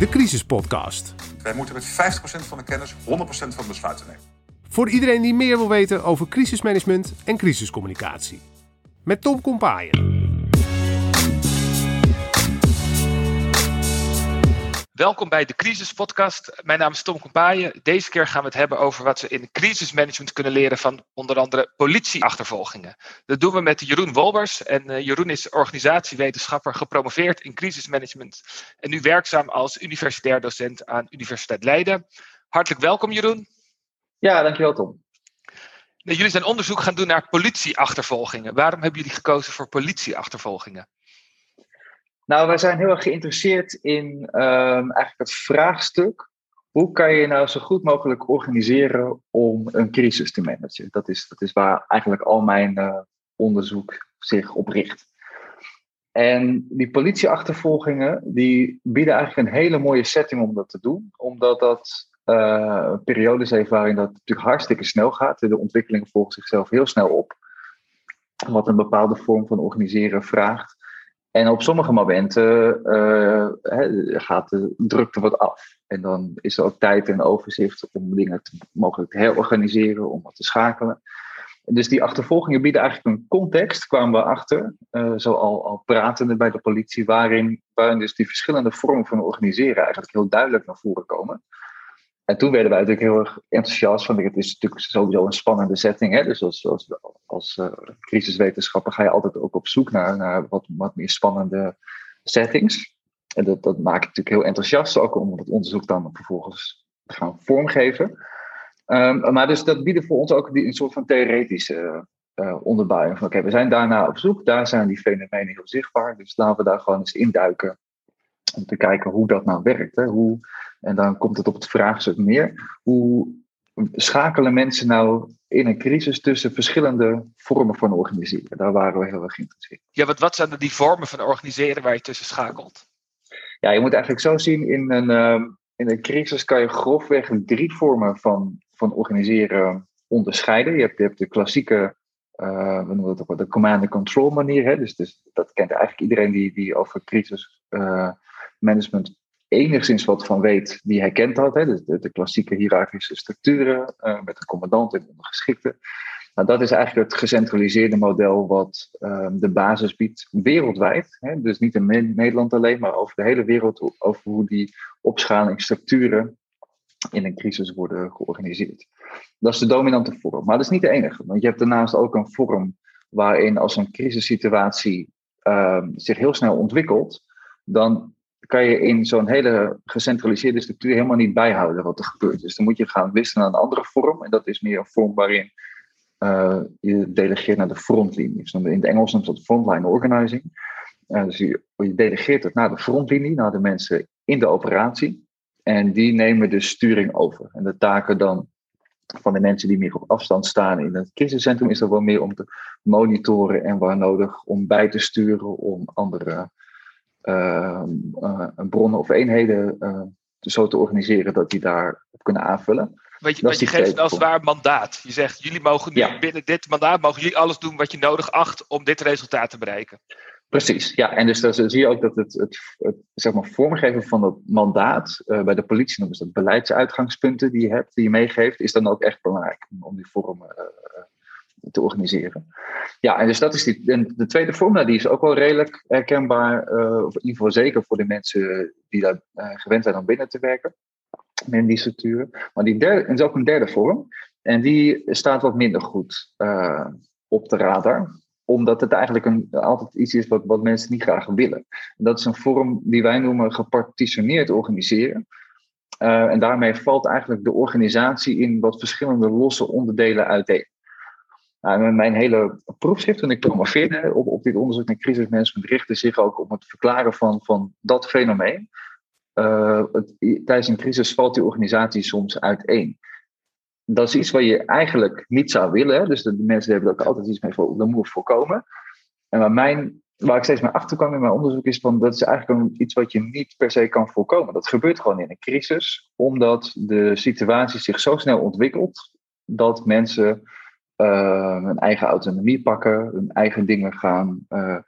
de Crisis Podcast. Wij moeten met 50% van de kennis 100% van de besluiten nemen. Voor iedereen die meer wil weten over crisismanagement en crisiscommunicatie. Met Tom Kompaaien. Welkom bij de Crisis Podcast. Mijn naam is Tom Kompaaien. Deze keer gaan we het hebben over wat we in crisismanagement kunnen leren van onder andere politieachtervolgingen. Dat doen we met Jeroen Wolbers. En uh, Jeroen is organisatiewetenschapper, gepromoveerd in crisismanagement en nu werkzaam als universitair docent aan Universiteit Leiden. Hartelijk welkom, Jeroen. Ja, dankjewel, Tom. Nou, jullie zijn onderzoek gaan doen naar politieachtervolgingen. Waarom hebben jullie gekozen voor politieachtervolgingen? Nou, wij zijn heel erg geïnteresseerd in um, eigenlijk het vraagstuk. Hoe kan je nou zo goed mogelijk organiseren om een crisis te managen? Dat is, dat is waar eigenlijk al mijn uh, onderzoek zich op richt. En die politieachtervolgingen, die bieden eigenlijk een hele mooie setting om dat te doen. Omdat dat uh, periodes heeft waarin dat natuurlijk hartstikke snel gaat. De ontwikkelingen volgen zichzelf heel snel op. Wat een bepaalde vorm van organiseren vraagt. En op sommige momenten uh, gaat de drukte wat af. En dan is er ook tijd en overzicht om dingen te, mogelijk te herorganiseren, om wat te schakelen. Dus die achtervolgingen bieden eigenlijk een context, kwamen we achter, uh, zo al, al pratende bij de politie, waarin, waarin dus die verschillende vormen van organiseren eigenlijk heel duidelijk naar voren komen. En toen werden wij natuurlijk heel erg enthousiast, want het is natuurlijk sowieso een spannende setting. Hè? Dus als, als, als uh, crisiswetenschapper ga je altijd ook op zoek naar, naar wat, wat meer spannende settings. En dat, dat maakt natuurlijk heel enthousiast, ook om het onderzoek dan vervolgens te gaan vormgeven. Um, maar dus dat biedt voor ons ook een soort van theoretische uh, onderbouwing. Van oké, we zijn daarna op zoek, daar zijn die fenomenen heel zichtbaar. Dus laten we daar gewoon eens induiken om te kijken hoe dat nou werkt. Hè? Hoe, en dan komt het op het vraagstuk meer. Hoe schakelen mensen nou in een crisis tussen verschillende vormen van organiseren? Daar waren we heel erg geïnteresseerd. Ja, wat, wat zijn die vormen van organiseren waar je tussen schakelt? Ja, je moet eigenlijk zo zien, in een, uh, in een crisis kan je grofweg drie vormen van, van organiseren onderscheiden. Je hebt, je hebt de klassieke, uh, we noemen dat ook de command-and-control manier. Hè? Dus, dus, dat kent eigenlijk iedereen die, die over crisis uh, management enigszins wat van weet, die hij kent dat. Hè? Dus de, de, klassieke hiërarchische structuren uh, met een commandant en ondergeschikte. Nou, dat is eigenlijk het gecentraliseerde model wat uh, de basis biedt wereldwijd. Hè? Dus niet in Nederland alleen, maar over de hele wereld, over hoe die opschalingsstructuren in een crisis worden georganiseerd. Dat is de dominante vorm. Maar dat is niet de enige, want je hebt daarnaast ook een vorm waarin als een crisissituatie uh, zich heel snel ontwikkelt, dan kan je in zo'n hele gecentraliseerde structuur helemaal niet bijhouden wat er gebeurt. Dus dan moet je gaan wisselen naar een andere vorm. En dat is meer een vorm waarin uh, je delegeert naar de frontlinie. Dus in het Engels noemt dat frontline organizing. Uh, dus je, je, delegeert het naar de frontlinie, naar de mensen in de operatie. En die nemen de sturing over. En de taken dan van de mensen die meer op afstand staan in het crisiscentrum is dat wel meer om te monitoren en waar nodig om bij te sturen, om andere bronnen of eenheden uh, zo te organiseren dat die daarop kunnen aanvullen. Want je, want je geeft als het ware mandaat. Je zegt, jullie mogen nu ja. binnen dit mandaat mogen jullie alles doen wat je nodig acht om dit resultaat te bereiken. Precies, ja. En dus dan zie je ook dat het, het, het zeg maar, vormgeven van dat mandaat, uh, bij de politie noemen ze dat beleidsuitgangspunten die je hebt, die je meegeeft, is dan ook echt belangrijk om die vorm uh, te organiseren. Ja, en dus dat is die, en de tweede nou, die is ook wel redelijk herkenbaar, uh, of in ieder geval zeker voor de mensen die daar gewend zijn om binnen te werken, in die structuren. Maar die derde, is ook een derde vorm, en die staat wat minder goed op de radar omdat het eigenlijk een, altijd iets is wat, wat mensen niet graag willen. En dat is een vorm die wij noemen gepartitioneerd organiseren. En daarmee valt eigenlijk de organisatie in wat verschillende losse onderdelen uiteen. Nou, mijn hele proefschrift, toen ik promoveerde op, op dit onderzoek naar crisismanagement, richtte zich ook op het verklaren van, van dat fenomeen. Het, tijdens een crisis valt die organisatie soms uiteen dat is iets wat je eigenlijk niet zou willen. Dus de, mensen hebben er ook altijd iets mee voor. Dat moet voorkomen. En waar, mijn, waar ik steeds meer achter kwam in mijn onderzoek is van dat is eigenlijk iets wat je niet per se kan voorkomen. Dat gebeurt gewoon in een crisis, omdat de situatie zich zo snel ontwikkelt dat mensen uh, hun eigen autonomie pakken, hun eigen dingen gaan uh,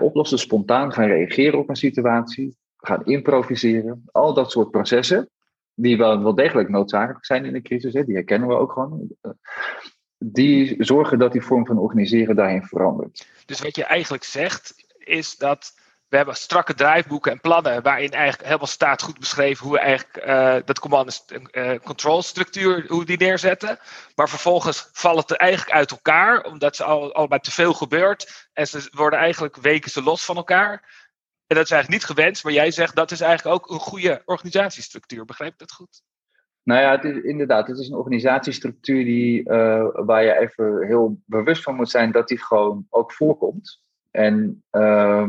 oplossen, spontaan gaan reageren op een situatie. gaan improviseren. Al dat soort processen, die wel, wel degelijk noodzakelijk zijn in de crisis, hè, die herkennen we ook gewoon. Die zorgen dat die vorm van organiseren daarin verandert. Dus wat je eigenlijk zegt, is dat we hebben strakke draaiboeken en plannen waarin eigenlijk helemaal staat goed beschreven hoe we eigenlijk uh, dat command uh, control structuur hoe die neerzetten. Maar vervolgens vallen het er eigenlijk uit elkaar, omdat ze al, allebei te veel gebeurt. En ze worden eigenlijk weken ze los van elkaar. En dat is eigenlijk niet gewenst, maar jij zegt dat is eigenlijk ook een goede organisatiestructuur. Begrijp ik dat goed? Nou ja, het is, inderdaad, het is een organisatiestructuur die, uh, waar je even heel bewust van moet zijn dat die gewoon ook voorkomt. En uh,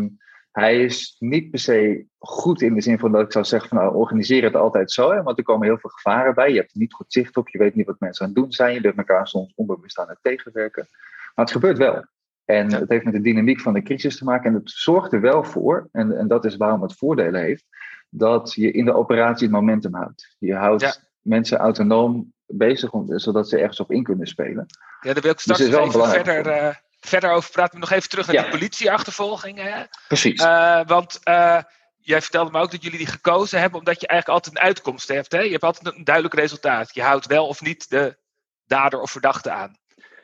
hij is niet per se goed in de zin van dat ik zou zeggen van nou, organiseer het altijd zo. Hè, want er komen heel veel gevaren bij. Je hebt er niet goed zicht op. Je weet niet wat mensen aan het doen zijn. Je bent elkaar soms onbewust aan het tegenwerken. Maar het gebeurt wel. En het heeft met de dynamiek van de crisis te maken. En het zorgt er wel voor, en, en dat is waarom het voordelen heeft, dat je in de operatie het momentum houdt. Je houdt mensen autonoom bezig, om, zodat ze ergens op in kunnen spelen. Ja, daar wil ik straks dus even verder, uh, verder over praten. Nog even terug naar ja. die politieachtervolging. Hè? Precies. Uh, want uh, jij vertelde me ook dat jullie die gekozen hebben omdat je eigenlijk altijd een uitkomst hebt. Hè? Je hebt altijd een duidelijk resultaat. Je houdt wel of niet de dader of verdachte aan.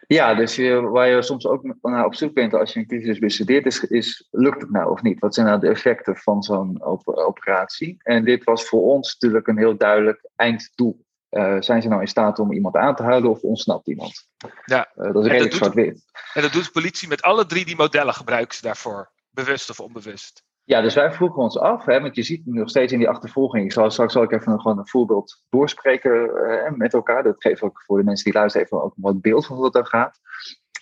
Ja, dus je, waar je soms ook naar op zoek bent als je een crisis bestudeert, is, is lukt het nou of niet? Wat zijn nou de effecten van zo'n op, operatie? En dit was voor ons natuurlijk een heel duidelijk einddoel. Uh, zijn ze nou in staat om iemand aan te houden of ontsnapt iemand? Ja. Uh, dat is redelijk zwart-wit. En dat doet de politie met alle drie die modellen gebruiken ze daarvoor, bewust of onbewust. Ja, dus wij vroegen ons af, hè, want je ziet nog steeds in die achtervolging. Ik zal, straks zal ik even gewoon een voorbeeld doorspreken uh, met elkaar. Dat geeft ook voor de mensen die luisteren even ook wat beeld van hoe dat gaat.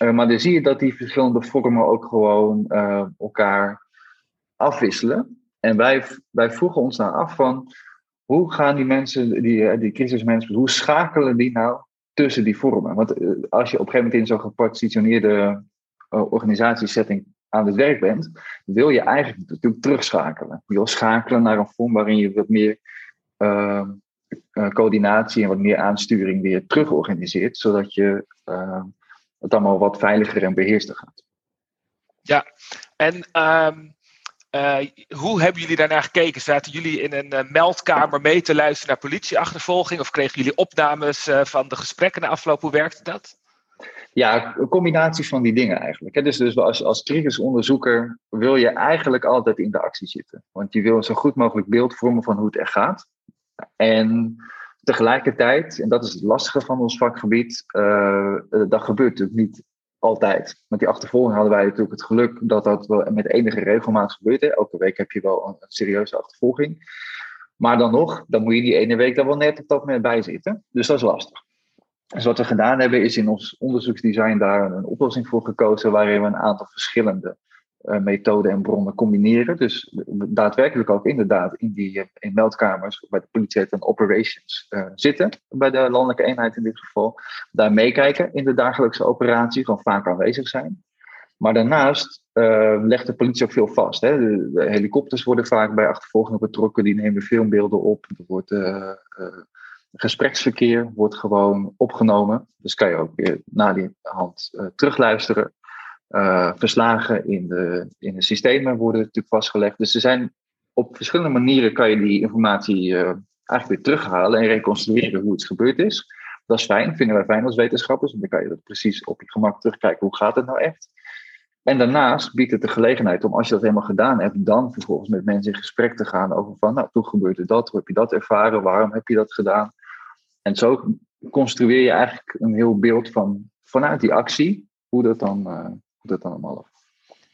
Uh, maar dan zie je dat die verschillende vormen ook gewoon elkaar afwisselen. En wij, wij vroegen ons dan af van hoe gaan die mensen, die, die crisismanagement, hoe schakelen die nou tussen die vormen? Want als je op een gegeven moment in zo'n gepositioneerde organisatiesetting aan het werk bent, wil je eigenlijk natuurlijk terugschakelen. Je wil schakelen naar een vorm waarin je wat meer uh, coördinatie en wat meer aansturing weer terugorganiseert, zodat je uh, het allemaal wat veiliger en beheerster gaat. Ja, en um, hoe hebben jullie daarnaar gekeken? Zaten jullie in een meldkamer mee te luisteren naar politieachtervolging? Of kregen jullie opnames van de gesprekken na afloop? Hoe werkte dat? Ja, een combinatie van die dingen eigenlijk. Dus, dus als, als triggersonderzoeker wil je eigenlijk altijd in de actie zitten. Want je wil zo goed mogelijk beeld vormen van hoe het er gaat. En tegelijkertijd, en dat is het lastige van ons vakgebied, dat gebeurt natuurlijk niet altijd. Met die achtervolging hadden wij natuurlijk het geluk dat dat wel met enige regelmaat gebeurt. Hè. Elke week heb je wel een, een serieuze achtervolging. Maar dan nog, dan moet je die ene week daar wel net op dat moment bij zitten. Dus dat is lastig. Dus wat we gedaan hebben, is in ons onderzoeksdesign daar een oplossing voor gekozen waarin we een aantal verschillende methoden en bronnen combineren. Dus daadwerkelijk ook inderdaad in die uh, in meldkamers, bij de politie en operations uh, zitten, bij de landelijke eenheid in dit geval. Daar meekijken in de dagelijkse operatie, gewoon vaak aanwezig zijn. Maar daarnaast legt de politie ook veel vast. Hè. De, helikopters worden vaak bij achtervolgingen betrokken, die nemen filmbeelden op. Er wordt gespreksverkeer wordt gewoon opgenomen. Dus kan je ook weer na die hand terugluisteren. Uh, verslagen in de, in de systemen worden natuurlijk vastgelegd. Dus er zijn op verschillende manieren kan je die informatie uh, eigenlijk weer terughalen en reconstrueren hoe het gebeurd is. Dat is fijn, vinden wij fijn als wetenschappers, want dan kan je dat precies op je gemak terugkijken. Hoe gaat het nou echt? En daarnaast biedt het de gelegenheid om, als je dat helemaal gedaan hebt, dan vervolgens met mensen in gesprek te gaan over van, nou, toen gebeurde dat, hoe heb je dat ervaren, waarom heb je dat gedaan? En zo construeer je eigenlijk een heel beeld van vanuit die actie, hoe dat dan, allemaal.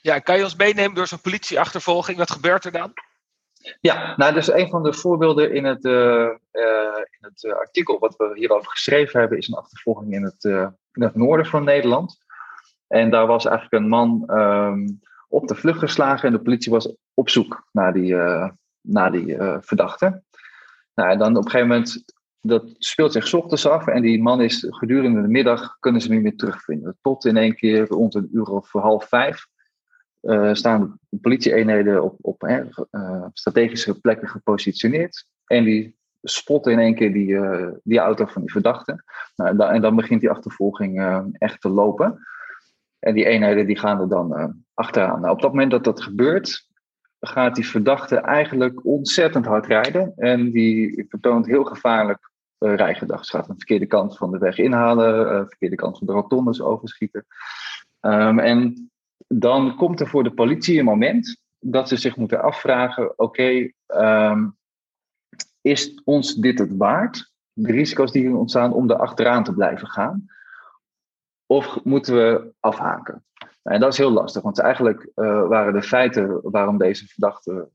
Ja, kan je ons meenemen door zo'n politieachtervolging? Wat gebeurt er dan? Ja, nou, dus een van de voorbeelden in het, uh, uh, in het artikel wat we hierover geschreven hebben, is een achtervolging in het, in het noorden van Nederland. En daar was eigenlijk een man um, op de vlucht geslagen en de politie was op zoek naar die, naar die verdachte. Nou, en dan op een gegeven moment dat speelt zich ochtends af en die man is gedurende de middag kunnen ze niet meer terugvinden. Tot in één keer rond een uur of half vijf uh, staan de politieeenheden op, op uh, strategische plekken gepositioneerd. En die spotten in één keer die, uh, die auto van die verdachte. Nou, en, dan, en, dan begint die achtervolging echt te lopen. En die eenheden die gaan er dan achteraan. Nou, op dat moment dat dat gebeurt, gaat die verdachte eigenlijk ontzettend hard rijden. En die vertoont heel gevaarlijk uh, rijgedrag. Ze gaat de verkeerde kant van de weg inhalen, uh, de verkeerde kant van de rotondes overschieten. Um, en dan komt er voor de politie een moment dat ze zich moeten afvragen: oké, um, is ons dit het waard? De risico's die er ontstaan om er achteraan te blijven gaan? Of moeten we afhaken? En dat is heel lastig, want eigenlijk uh, waren de feiten waarom deze verdachten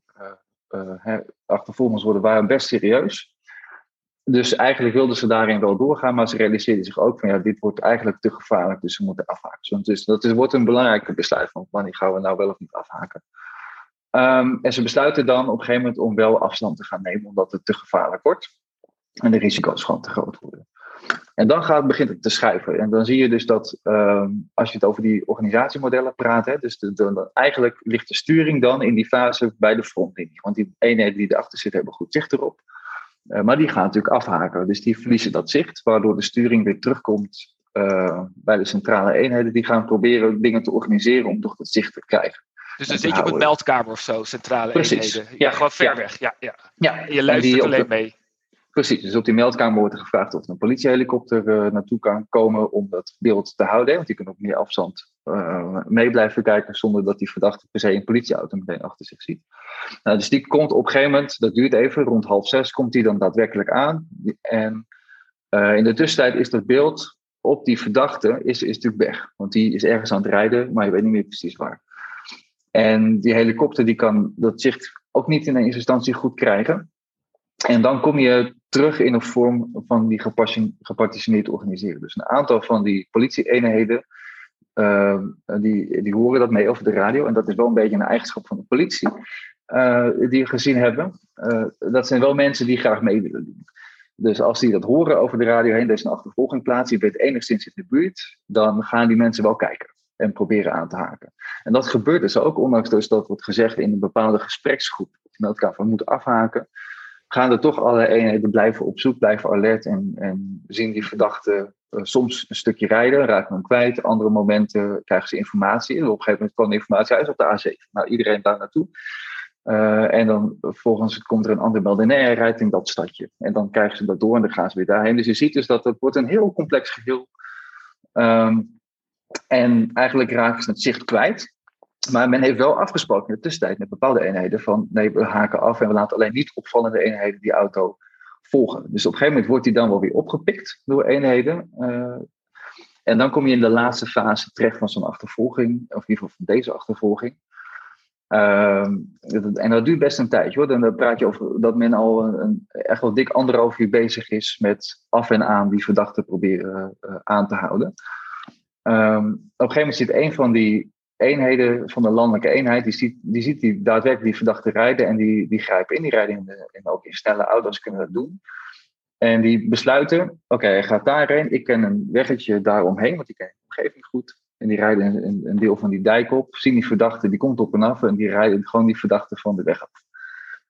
uh, achtervolgens worden, waren best serieus. Dus eigenlijk wilden ze daarin wel doorgaan, maar ze realiseerden zich ook van ja, dit wordt eigenlijk te gevaarlijk, dus we moeten afhaken. Dus dat is, wordt een belangrijke besluit van wanneer gaan we nou wel of niet afhaken. Um, en ze besluiten dan op een gegeven moment om wel afstand te gaan nemen, omdat het te gevaarlijk wordt. En de risico's gewoon te groot worden. En dan gaat, begint het te schuiven. En dan zie je dus dat um, als je het over die organisatiemodellen praat, hè, dus eigenlijk ligt de sturing dan in die fase bij de frontlinie. Want die eenheden die erachter zitten hebben goed zicht erop. Uh, maar die gaan natuurlijk afhaken. Dus die verliezen dat zicht, waardoor de sturing weer terugkomt uh, bij de centrale eenheden. Die gaan proberen dingen te organiseren om toch dat zicht te krijgen. Dus dan zit je op een meldkamer of zo, centrale Precies. eenheden. Ja, Ja, gewoon ver ja. weg. Ja, ja. Ja, En je luistert die alleen de- mee. Precies, dus op die meldkamer wordt er gevraagd of een politiehelikopter eh, naartoe kan komen om dat beeld te houden. Want die kunnen op meer afstand eh, mee blijven kijken zonder dat die verdachte per se een politieauto meteen achter zich ziet. Nou, dus die komt op een gegeven moment, dat duurt even, rond half zes komt die dan daadwerkelijk aan. En eh, in de tussentijd is dat beeld op die verdachte is, is natuurlijk weg. Want die is ergens aan het rijden, maar je weet niet meer precies waar. En die helikopter die kan dat zicht ook niet in eerste instantie goed krijgen. En dan kom je terug in een vorm van die gepartitioneerd organiseren. Dus een aantal van die politie-eenheden, uh, die, die horen dat mee over de radio. En dat is wel een beetje een eigenschap van de politie, uh, die we gezien hebben. Uh, dat zijn wel mensen die graag mee willen doen. Dus als die dat horen over de radio heen, er is een achtervolging plaats, je bent enigszins in de buurt, dan gaan die mensen wel kijken en proberen aan te haken. En dat gebeurt dus ook, ondanks dus dat wordt gezegd in een bepaalde gespreksgroep, met elkaar van moeten afhaken, gaan er toch alle eenheden blijven op zoek, blijven alert en, en zien die verdachten uh, soms een stukje rijden, raken hem kwijt. Andere momenten krijgen ze informatie. En op een gegeven moment kwam de informatie uit op de A7. Nou, iedereen daar naartoe. Uh, en dan vervolgens komt er een ander hij rijdt in dat stadje. En dan krijgen ze dat door en dan gaan ze weer daarheen. Dus je ziet dus dat het wordt een heel complex geheel. Um, en eigenlijk raken ze het zicht kwijt. Maar men heeft wel afgesproken in de tussentijd met bepaalde eenheden van nee, we haken af en we laten alleen niet opvallende eenheden die auto volgen. Dus op een gegeven moment wordt die dan wel weer opgepikt door eenheden. Uh, en dan kom je in de laatste fase terecht van zo'n achtervolging, of in ieder geval van deze achtervolging. Uh, en dat duurt best een tijdje hoor. Dan praat je over dat men al een, echt wel dik anderhalf uur bezig is met af en aan die verdachten proberen uh, aan te houden. Um, op een gegeven moment zit een van die eenheden van de landelijke eenheid, die ziet die, ziet die daadwerkelijk die verdachte rijden en die, die grijpen in. Die rijden in, ook in snelle auto's kunnen dat doen. En die besluiten, oké, okay, hij gaat daarheen. Ik ken een weggetje daaromheen, want ik ken de omgeving goed. En die rijden een, een, deel van die dijk op, zien die verdachte, die komt op en af en die rijden gewoon die verdachte van de weg af.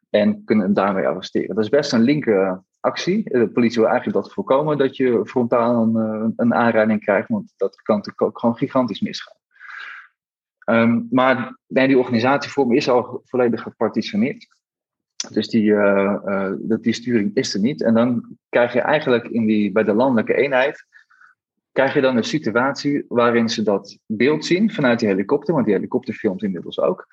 En kunnen hem daarmee arresteren. Dat is best een linker actie. De politie wil eigenlijk dat voorkomen dat je frontaal een, een aanrijding krijgt, want dat kan natuurlijk ook gewoon gigantisch misgaan. Um, maar nee, die organisatievorm is al volledig gepartitioneerd. Dus die, uh, die sturing is er niet. En dan krijg je eigenlijk in die, bij de landelijke eenheid, krijg je dan een situatie waarin ze dat beeld zien vanuit die helikopter, want die helikopter filmt inmiddels ook.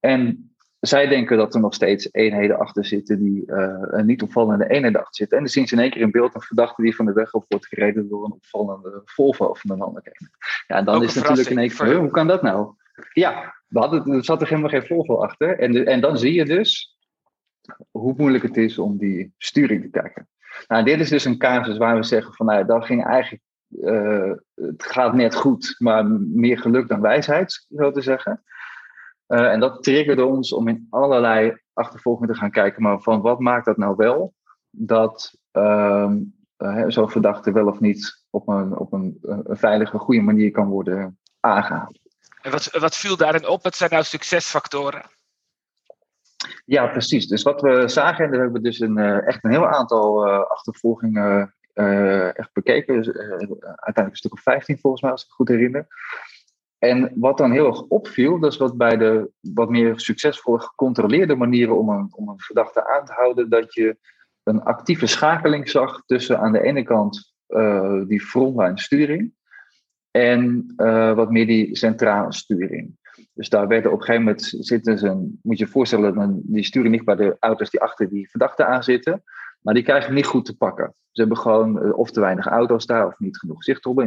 En zij denken dat er nog steeds eenheden achter zitten die uh, een niet opvallende eenheden achter zitten. En dan zien ze in één keer in beeld een verdachte die van de weg af wordt gereden door een opvallende Volvo van een eenheid. Ja, en dan Ook is het natuurlijk in één keer, hoe kan dat nou? Ja, we hadden, er zat er helemaal geen Volvo achter. En, de- en dan zie je dus hoe moeilijk het is om die sturing te kijken. Nou, dit is dus een casus waar we zeggen van, nou, dat ging eigenlijk, eh, het gaat net goed, maar meer geluk dan wijsheid, zo te zeggen. Eh, en dat triggerde ons om in allerlei achtervolgingen te gaan kijken, maar van wat maakt dat nou wel, dat ehm, eh, zo'n verdachte wel of niet op een, op een, een veilige, goede manier kan worden aangehaald. En wat, wat viel daarin op? Wat zijn nou succesfactoren? Ja, precies. Dus wat we zagen, en daar hebben we dus een, echt een heel aantal uh, achtervolgingen uh, echt bekeken. Dus, uiteindelijk een stuk of 15 volgens mij, als ik het goed herinner. En wat dan heel erg opviel, dat is wat bij de wat meer succesvolle gecontroleerde manieren om een, om een verdachte aan te houden, dat je een actieve schakeling zag tussen aan de ene kant uh, die frontline sturing en uh, wat meer die centrale sturing. Dus daar werden op een gegeven moment zitten ze, moet je je voorstellen, dat die sturen niet bij de auto's die achter die verdachte aan zitten, maar die krijgen niet goed te pakken. Ze hebben gewoon uh, of te weinig auto's daar of niet genoeg zicht op.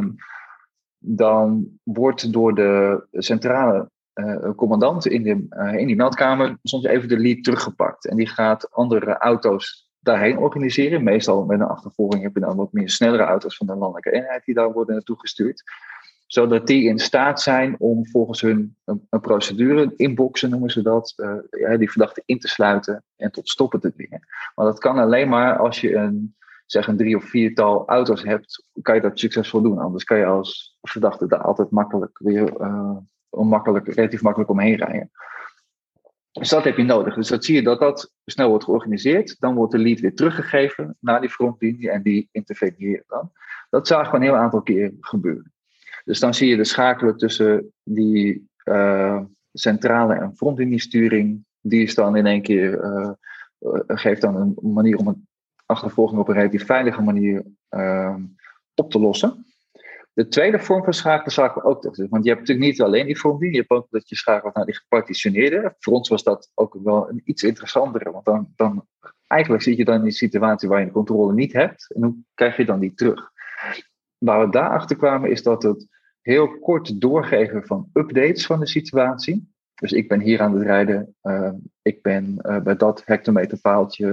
dan wordt door de centrale uh, commandant in, de, uh, in die meldkamer soms even de lead teruggepakt. En die gaat andere auto's daarheen organiseren. Meestal met een achtervolging heb je dan wat meer snellere auto's van de landelijke eenheid die daar worden naartoe gestuurd. Zodat die in staat zijn om volgens hun een, procedure, inboxen noemen ze dat, uh, ja, die verdachte in te sluiten en tot stoppen te dwingen. Maar dat kan alleen maar als je een zeg een drie of viertal auto's hebt, kan je dat succesvol doen. Anders kan je als verdachte daar altijd makkelijk weer uh, makkelijk, relatief makkelijk omheen rijden. Dus dat heb je nodig. Dus dat zie je dat dat snel wordt georganiseerd. Dan wordt de lead weer teruggegeven naar die frontlinie en die interveneert dan. Dat zagen we een heel aantal keer gebeuren. Dus dan zie je de schakelen tussen die uh, centrale en frontliniesturing. Die is dan in één keer, uh, geeft dan een manier om het achtervolging op een relatief veilige manier uh, op te lossen. De tweede vorm van schakelen zagen we ook terug. Want je hebt natuurlijk niet alleen die frontlinie, je hebt ook dat je schakelt naar die gepartitioneerde. Voor ons was dat ook wel een iets interessantere, want dan, dan eigenlijk zit je dan in die situatie waar je de controle niet hebt. En hoe krijg je dan die terug? Waar we daarachter kwamen is dat het heel kort doorgeven van updates van de situatie. Dus ik ben hier aan het rijden. Uh, ik ben bij dat hectometerpaaltje.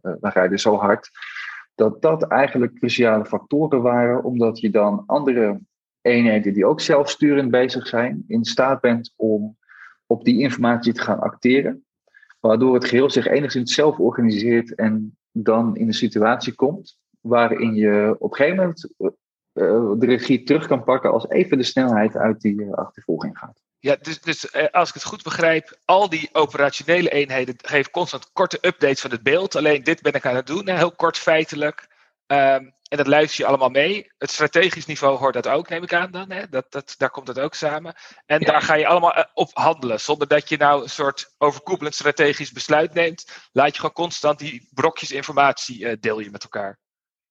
We rijden zo hard. Dat dat eigenlijk cruciale factoren waren, omdat je dan andere eenheden die ook zelfsturend bezig zijn, in staat bent om op die informatie te gaan acteren. Waardoor het geheel zich enigszins zelf organiseert en dan in een situatie komt waarin je op een gegeven moment de regie terug kan pakken als even de snelheid uit die achtervolging gaat. Ja, dus, dus eh, als ik het goed begrijp, al die operationele eenheden geven constant korte updates van het beeld. Alleen dit ben ik aan het doen, heel kort feitelijk. Um, en dat luister je allemaal mee. Het strategisch niveau hoort dat ook, neem ik aan dan. Hè? Dat, dat, daar komt dat ook samen. En ja. daar ga je allemaal op handelen. Zonder dat je nou een soort overkoepelend strategisch besluit neemt. Laat je gewoon constant die brokjes informatie uh, deel je met elkaar.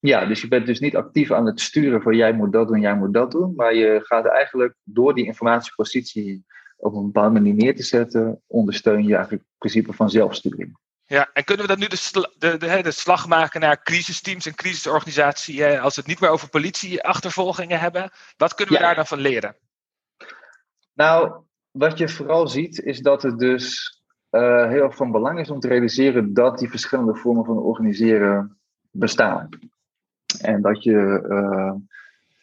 Ja, dus je bent dus niet actief aan het sturen van jij moet dat doen, jij moet dat doen. Maar je gaat eigenlijk door die informatiepositie op een bepaalde manier neer te zetten, ondersteun je eigenlijk het principe van zelfsturing. Ja, en kunnen we dan nu de, sl de, de, de, slag maken naar crisisteams en crisisorganisatie als we het niet meer over politieachtervolgingen hebben? Wat kunnen we ja. daar dan van leren? Nou, wat je vooral ziet is dat het dus uh, heel erg van belang is om te realiseren dat die verschillende vormen van organiseren bestaan. En dat je. Uh,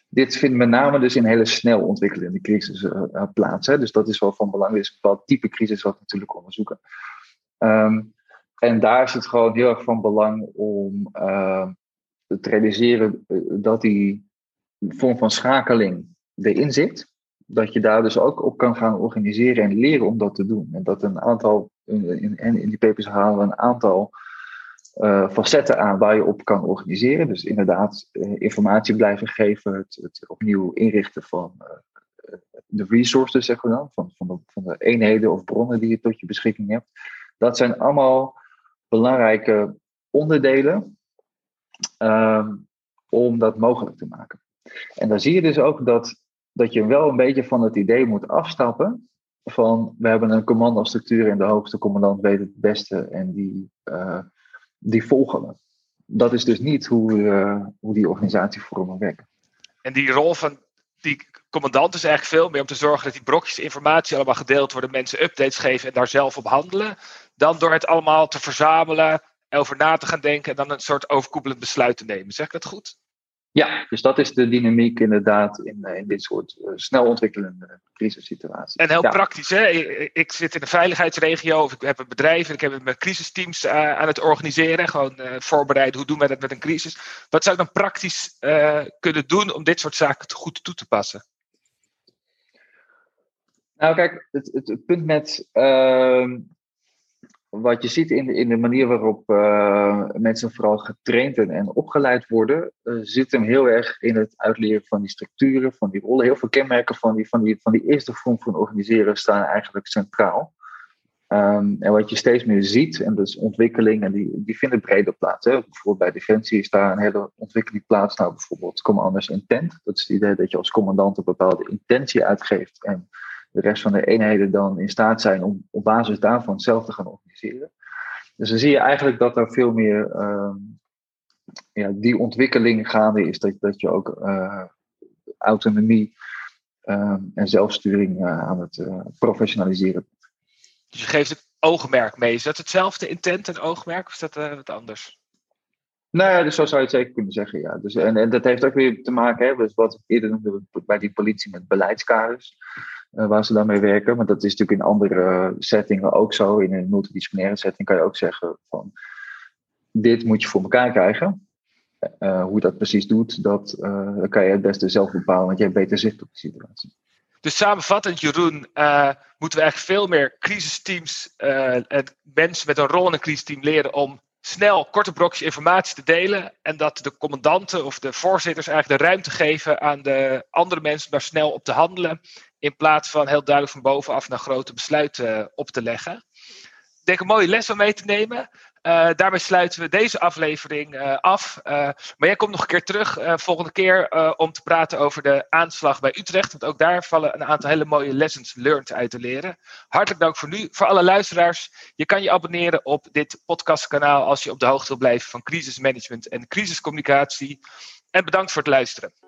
dit vindt met name dus in hele snel ontwikkelende crisis uh, plaats. Hè? Dus dat is wel van belang. Is bepaald type crisis wat we natuurlijk onderzoeken. Um, en daar is het gewoon heel erg van belang om uh, te realiseren dat die vorm van schakeling erin zit. Dat je daar dus ook op kan gaan organiseren en leren om dat te doen. En dat een aantal, in, in, in die papers halen we een aantal uh, facetten aan waar je op kan organiseren. Dus inderdaad, uh, informatie blijven geven, het, opnieuw inrichten van uh, de resources, zeggen we dan, van, van, de, van de eenheden of bronnen die je tot je beschikking hebt. Dat zijn allemaal belangrijke onderdelen um, om dat mogelijk te maken. En dan zie je dus ook dat, dat je wel een beetje van het idee moet afstappen van we hebben een commandostructuur en de hoogste commandant weet het beste en die die volgen we. Dat is dus niet hoe, uh, hoe die organisatievormen werken. En die rol van die commandant is eigenlijk veel meer om te zorgen dat die brokjes informatie allemaal gedeeld worden, mensen updates geven en daar zelf op handelen, dan door het allemaal te verzamelen, over na te gaan denken en dan een soort overkoepelend besluit te nemen. Zeg ik dat goed? Ja, dus dat is de dynamiek inderdaad in, in dit soort uh, snel ontwikkelende crisissituaties. En heel ja. praktisch, hè? Ik, ik, zit in een veiligheidsregio of ik heb een bedrijf en ik heb het met crisisteams uh, aan het organiseren. Gewoon uh, voorbereiden, hoe doen we dat met een crisis? Wat zou ik dan praktisch kunnen doen om dit soort zaken goed toe te passen? Nou kijk, het, het, het punt met ehm, wat je ziet in de, in de manier waarop uh, mensen vooral getraind en, opgeleid worden, uh, zit hem heel erg in het uitleren van die structuren, van die rollen. Heel veel kenmerken van die, van die, van die eerste vorm van organiseren staan eigenlijk centraal. Um, en wat je steeds meer ziet, en dat is ontwikkeling, en die, die vinden breder plaats. Hè. Bijvoorbeeld bij Defensie is daar een hele ontwikkeling plaats. Nou, bijvoorbeeld commanders intent. Dat is het idee dat je als commandant een bepaalde intentie uitgeeft. En de rest van de eenheden dan in staat zijn om op basis daarvan zelf te gaan organiseren. Dus dan zie je eigenlijk dat er veel meer um, ja, die ontwikkeling gaande is. Dat, dat je ook uh, autonomie um, en zelfsturing uh, aan het uh, professionaliseren bent. Dus je geeft het oogmerk mee. Is dat hetzelfde intent en oogmerk of is dat wat anders? Nou ja, dus zo zou je het zeker kunnen zeggen, ja. Dus, en, en dat heeft ook weer te maken, hè, dus wat ik eerder noemde bij die politie met beleidskaders. Uh, waar ze daarmee werken. Maar dat is natuurlijk in andere settingen ook zo. In een multidisciplinaire setting kan je ook zeggen van dit moet je voor elkaar krijgen. Uh, hoe dat precies doet, dat uh, kan je het beste zelf bepalen, want je hebt beter zicht op de situatie. Dus samenvattend, Jeroen, moeten we eigenlijk veel meer crisisteams en mensen met een rol in een crisisteam leren om snel korte brokjes informatie te delen. En dat de commandanten of de voorzitters eigenlijk de ruimte geven aan de andere mensen daar snel op te handelen. In plaats van heel duidelijk van bovenaf naar grote besluiten op te leggen. Ik denk een mooie les om mee te nemen. Uh, daarmee sluiten we deze aflevering uh, af. Maar jij komt nog een keer terug volgende keer om te praten over de aanslag bij Utrecht. Want ook daar vallen een aantal hele mooie lessons learned uit te leren. Hartelijk dank voor nu. Voor alle luisteraars, je kan je abonneren op dit podcastkanaal als je op de hoogte wil blijven van crisismanagement en crisiscommunicatie. En bedankt voor het luisteren.